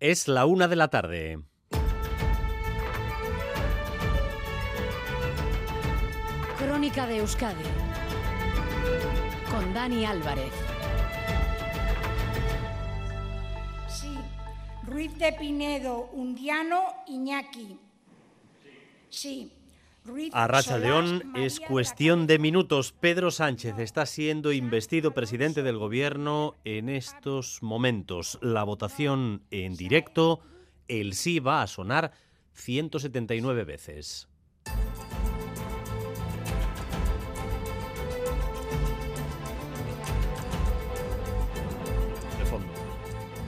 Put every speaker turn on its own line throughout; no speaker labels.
Es la una de la tarde.
Crónica de Euskadi con Dani Álvarez.
Sí. Ruiz de Pinedo, Undiano, Iñaki. Sí. Ruiz
A Racha León es cuestión de minutos. Pedro Sánchez está siendo investido presidente del gobierno en estos momentos. La votación en directo, el sí va a sonar 179 veces.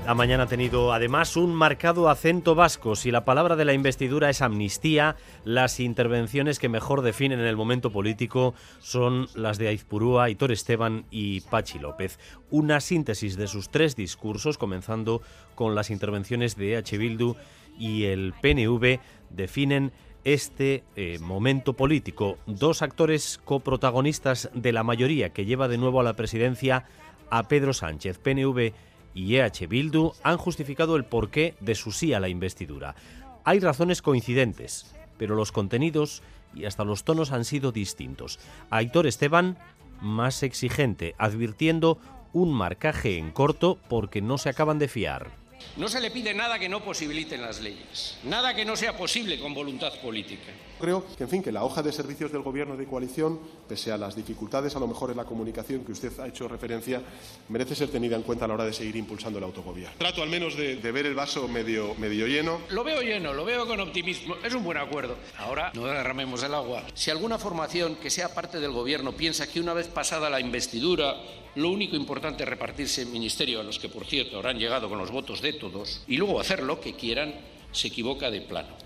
La mañana ha tenido además un marcado acento vasco. Si la palabra de la investidura es amnistía, las intervenciones que mejor definen el momento político son las de Aizpurúa, Aitor Esteban y Pachi López. Una síntesis de sus tres discursos, comenzando con las intervenciones de EH Bildu y el PNV, definen este eh, momento político. Dos actores coprotagonistas de la mayoría que lleva de nuevo a la presidencia a Pedro Sánchez, PNV y EH Bildu han justificado el porqué de su sí a la investidura. Hay razones coincidentes, pero los contenidos y hasta los tonos han sido distintos. Aitor Esteban, más exigente, advirtiendo un marcaje en corto porque no se acaban de fiar.
No se le pide nada que no posibiliten las leyes, nada que no sea posible con voluntad política.
Creo que, en fin, que la hoja de servicios del Gobierno de coalición, pese a las dificultades a lo mejor en la comunicación que usted ha hecho referencia, merece ser tenida en cuenta a la hora de seguir impulsando el autogobierno. Trato al menos de, de ver el vaso medio, medio lleno.
Lo veo lleno, lo veo con optimismo, es un buen acuerdo. Ahora no derramemos el agua. Si alguna formación que sea parte del gobierno piensa que una vez pasada la investidura, lo único importante es repartirse el ministerio a los que, por cierto, habrán llegado con los votos de todos, y luego hacer lo que quieran, se equivoca de plano.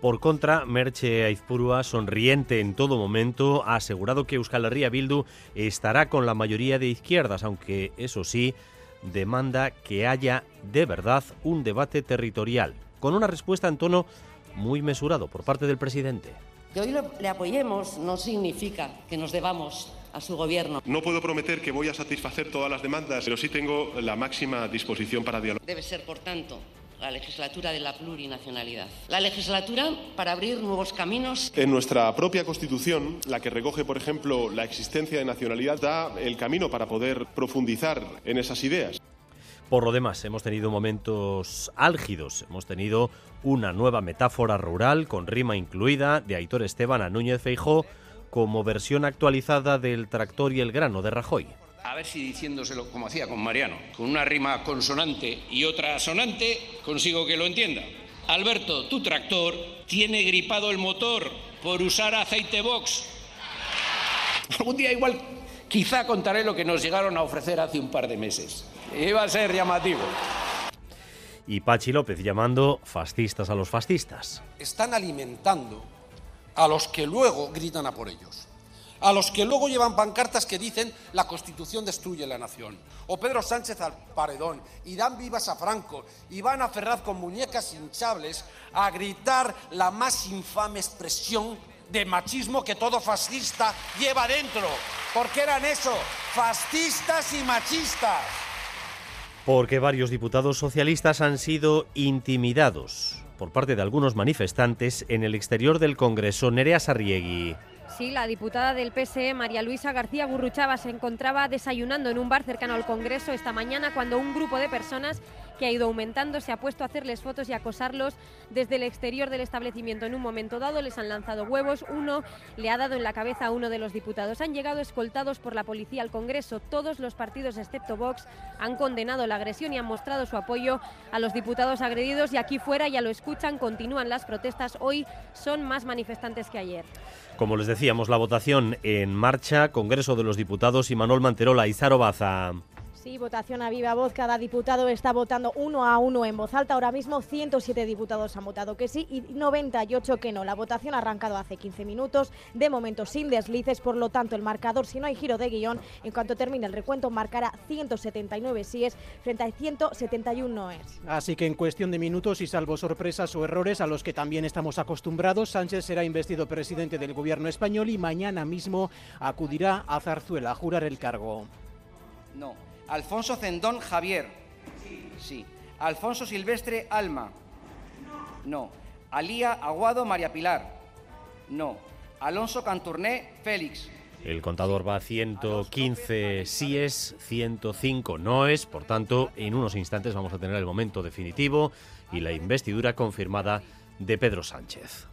Por contra, Merche Aizpurua, sonriente en todo momento, ha asegurado que Euskal Herria Bildu estará con la mayoría de izquierdas, aunque eso sí, demanda que haya de verdad un debate territorial, con una respuesta en tono muy mesurado por parte del presidente.
Que hoy le apoyemos no significa que nos debamos a su gobierno.
No puedo prometer que voy a satisfacer todas las demandas, pero sí tengo la máxima disposición para dialogar.
Debe ser, por tanto, la legislatura de la plurinacionalidad. La legislatura para abrir nuevos caminos
En nuestra propia Constitución, la que recoge, por ejemplo, la existencia de nacionalidad, da el camino para poder profundizar en esas ideas.
Por lo demás, hemos tenido momentos álgidos, hemos tenido una nueva metáfora rural con rima incluida de Aitor Esteban a Núñez Feijó como versión actualizada del tractor y el grano de Rajoy.
A ver si diciéndoselo como hacía con Mariano, con una rima consonante y otra asonante, consigo que lo entienda. Alberto, tu tractor tiene gripado el motor por usar aceite box. Algún día igual, quizá contaré lo que nos llegaron a ofrecer hace un par de meses. Iba a ser llamativo.
Y Pachi López llamando fascistas a los fascistas.
están alimentando a los que luego gritan a por ellos. A los que luego llevan pancartas que dicen la Constitución destruye la nación. O Pedro Sánchez al paredón, y dan vivas a Franco, y van a Ferraz con muñecas hinchables a gritar la más infame expresión de machismo que todo fascista lleva dentro. Porque eran eso, fascistas y machistas.
Porque varios diputados socialistas han sido intimidados por parte de algunos manifestantes en el exterior del Congreso. Nerea Sarriegui.
Sí, la diputada del PSE, María Luisa García Burruchava, se encontraba desayunando en un bar cercano al Congreso esta mañana cuando un grupo de personas que ha ido aumentando se ha puesto a hacerles fotos y acosarlos desde el exterior del establecimiento. En un momento dado les han lanzado huevos, uno le ha dado en la cabeza a uno de los diputados. Han llegado escoltados por la policía al Congreso. Todos los partidos excepto Vox han condenado la agresión y han mostrado su apoyo a los diputados agredidos y aquí fuera ya lo escuchan, continúan las protestas. Hoy son más manifestantes que ayer.
Como les decíamos, la votación en marcha, Congreso de los Diputados y Manuel Manterola y Zaro Baza.
Sí, votación a viva voz. Cada diputado está votando uno a uno en voz alta. Ahora mismo 107 diputados han votado que sí y 98 que no. La votación ha arrancado hace 15 minutos. De momento sin deslices. Por lo tanto, el marcador, si no hay giro de guion, en cuanto termine el recuento, marcará 179 síes frente a 171 noes.
Así que en cuestión de minutos y salvo sorpresas o errores a los que también estamos acostumbrados, Sánchez será investido presidente del gobierno español y mañana mismo acudirá a Zarzuela a jurar el cargo.
No. Alfonso Cendón Javier. Sí. Alfonso Silvestre Alma. No. Alía Aguado María Pilar. No. Alonso Canturné Félix.
El contador va a 115 síes, 105 noes, por tanto, en unos instantes vamos a tener el momento definitivo y la investidura confirmada de Pedro Sánchez.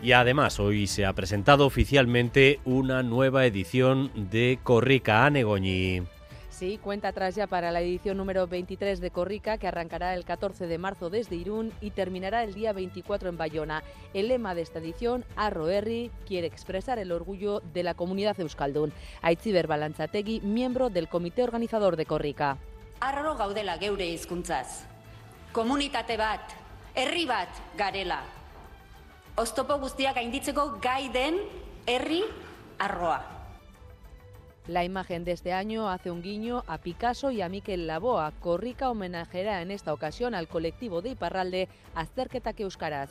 Y además hoy se ha presentado oficialmente una nueva edición de Corrica Anegoñi.
Sí, cuenta atrás ya para la edición número 23 de Corrica, que arrancará el 14 de marzo desde Irún y terminará el día 24 en Bayona. El lema de esta edición, Arro Herri, quiere expresar el orgullo de la comunidad euskaldun. Aitziber Balantzategi, miembro del comité organizador de Corrica.
Arro gaudela geure hizkuntzaz. Komunitate bat, herri bat garela. Oztopo guztiak gainditzeko gai den herri arroa.
La imagen de este año hace un guiño a Picasso y a Miquel Laboa. Corrica homenajeará en esta ocasión al colectivo de Iparralde Azterketak Euskaraz.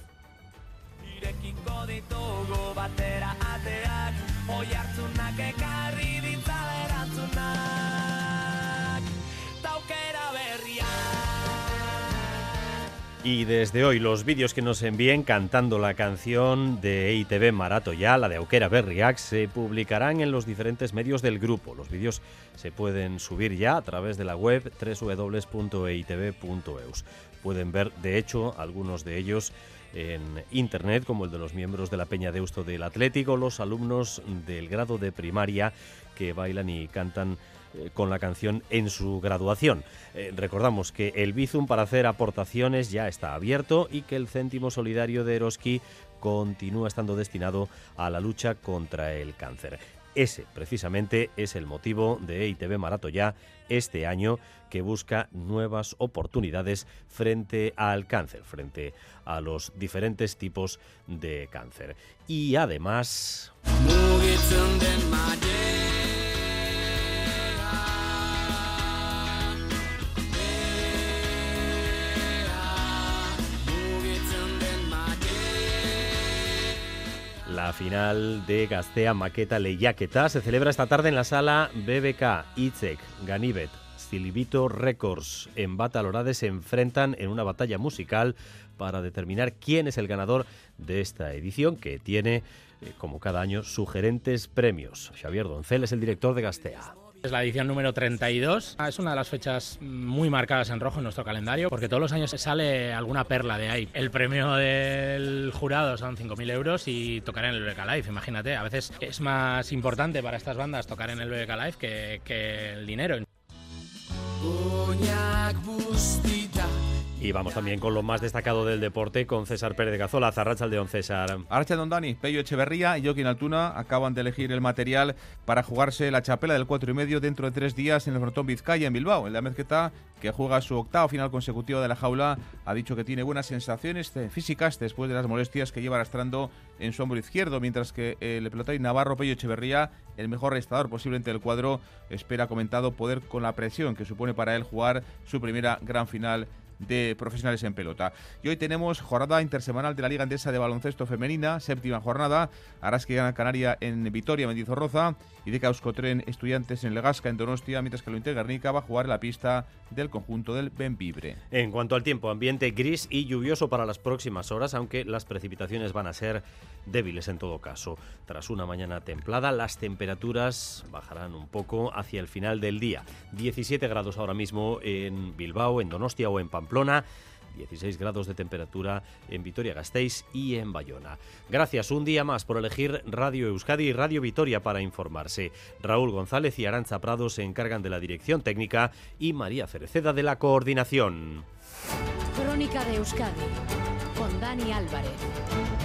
Y desde hoy los vídeos que nos envíen cantando la canción de EITV Marato ya, la de Auquera Berriac, se publicarán en los diferentes medios del grupo. Los vídeos se pueden subir ya a través de la web www.eitv.eus. Pueden ver, de hecho, algunos de ellos en internet, como el de los miembros de la Peña de Eusto del Atlético, los alumnos del grado de primaria que bailan y cantan eh, con la canción en su graduación. Eh, recordamos que el Bizum para hacer aportaciones ya está abierto y que el céntimo solidario de Eroski continúa estando destinado a la lucha contra el cáncer. Ese, precisamente, es el motivo de EITB Maratoya este año, que busca nuevas oportunidades frente al cáncer, frente a los diferentes tipos de cáncer. Y además... La final de Gastea Maqueta Leyaqueta se celebra esta tarde en la sala BBK Itzek Ganibet Silibito Records en Batalorade se enfrentan en una batalla musical para determinar quién es el ganador de esta edición que tiene, eh, como cada año, sugerentes premios. Xavier Doncel es el director de Gastea.
Es la edición número 32. Ah, es una de las fechas muy marcadas en rojo en nuestro calendario porque todos los años sale alguna perla de ahí. El premio del jurado son 5.000 euros y tocar en el BBK Live, imagínate. A veces es más importante para estas bandas tocar en el BBK Live que, que el dinero.
Y vamos también con lo más destacado del deporte con César Pérez de Gazola, Zarracha Don César.
Archa Don Dani, Pello Echeverría y Joaquín Altuna acaban de elegir el material para jugarse la chapela del 4 y medio dentro de tres días en el Frontón Vizcaya en Bilbao. El de Amezqueta, que juega su octavo final consecutivo de la jaula, ha dicho que tiene buenas sensaciones físicas después de las molestias que lleva arrastrando en su hombro izquierdo, mientras que el pelotari Navarro Pello Echeverría, el mejor restador posiblemente del cuadro, espera comentado poder con la presión que supone para él jugar su primera gran final de profesionales en pelota. Y hoy tenemos jornada intersemanal de la Liga Andesa de Baloncesto Femenina, séptima jornada, Araski Gran Canaria en Vitoria, Mendizorroza y de Tren Estudiantes en Legasca, en Donostia, mientras que lo Guernica va a jugar en la pista del conjunto del Benvibre.
En cuanto al tiempo, ambiente gris y lluvioso para las próximas horas, aunque las precipitaciones van a ser débiles en todo caso. Tras una mañana templada, las temperaturas bajarán un poco hacia el final del día. 17 grados ahora mismo en Bilbao, en Donostia o en Pamplona. 16 grados de temperatura en Vitoria-Gasteiz y en Bayona. Gracias un día más por elegir Radio Euskadi y Radio Vitoria para informarse. Raúl González y Aranza Prado se encargan de la dirección técnica y María Cereceda de la coordinación.
Crónica de Euskadi con Dani Álvarez.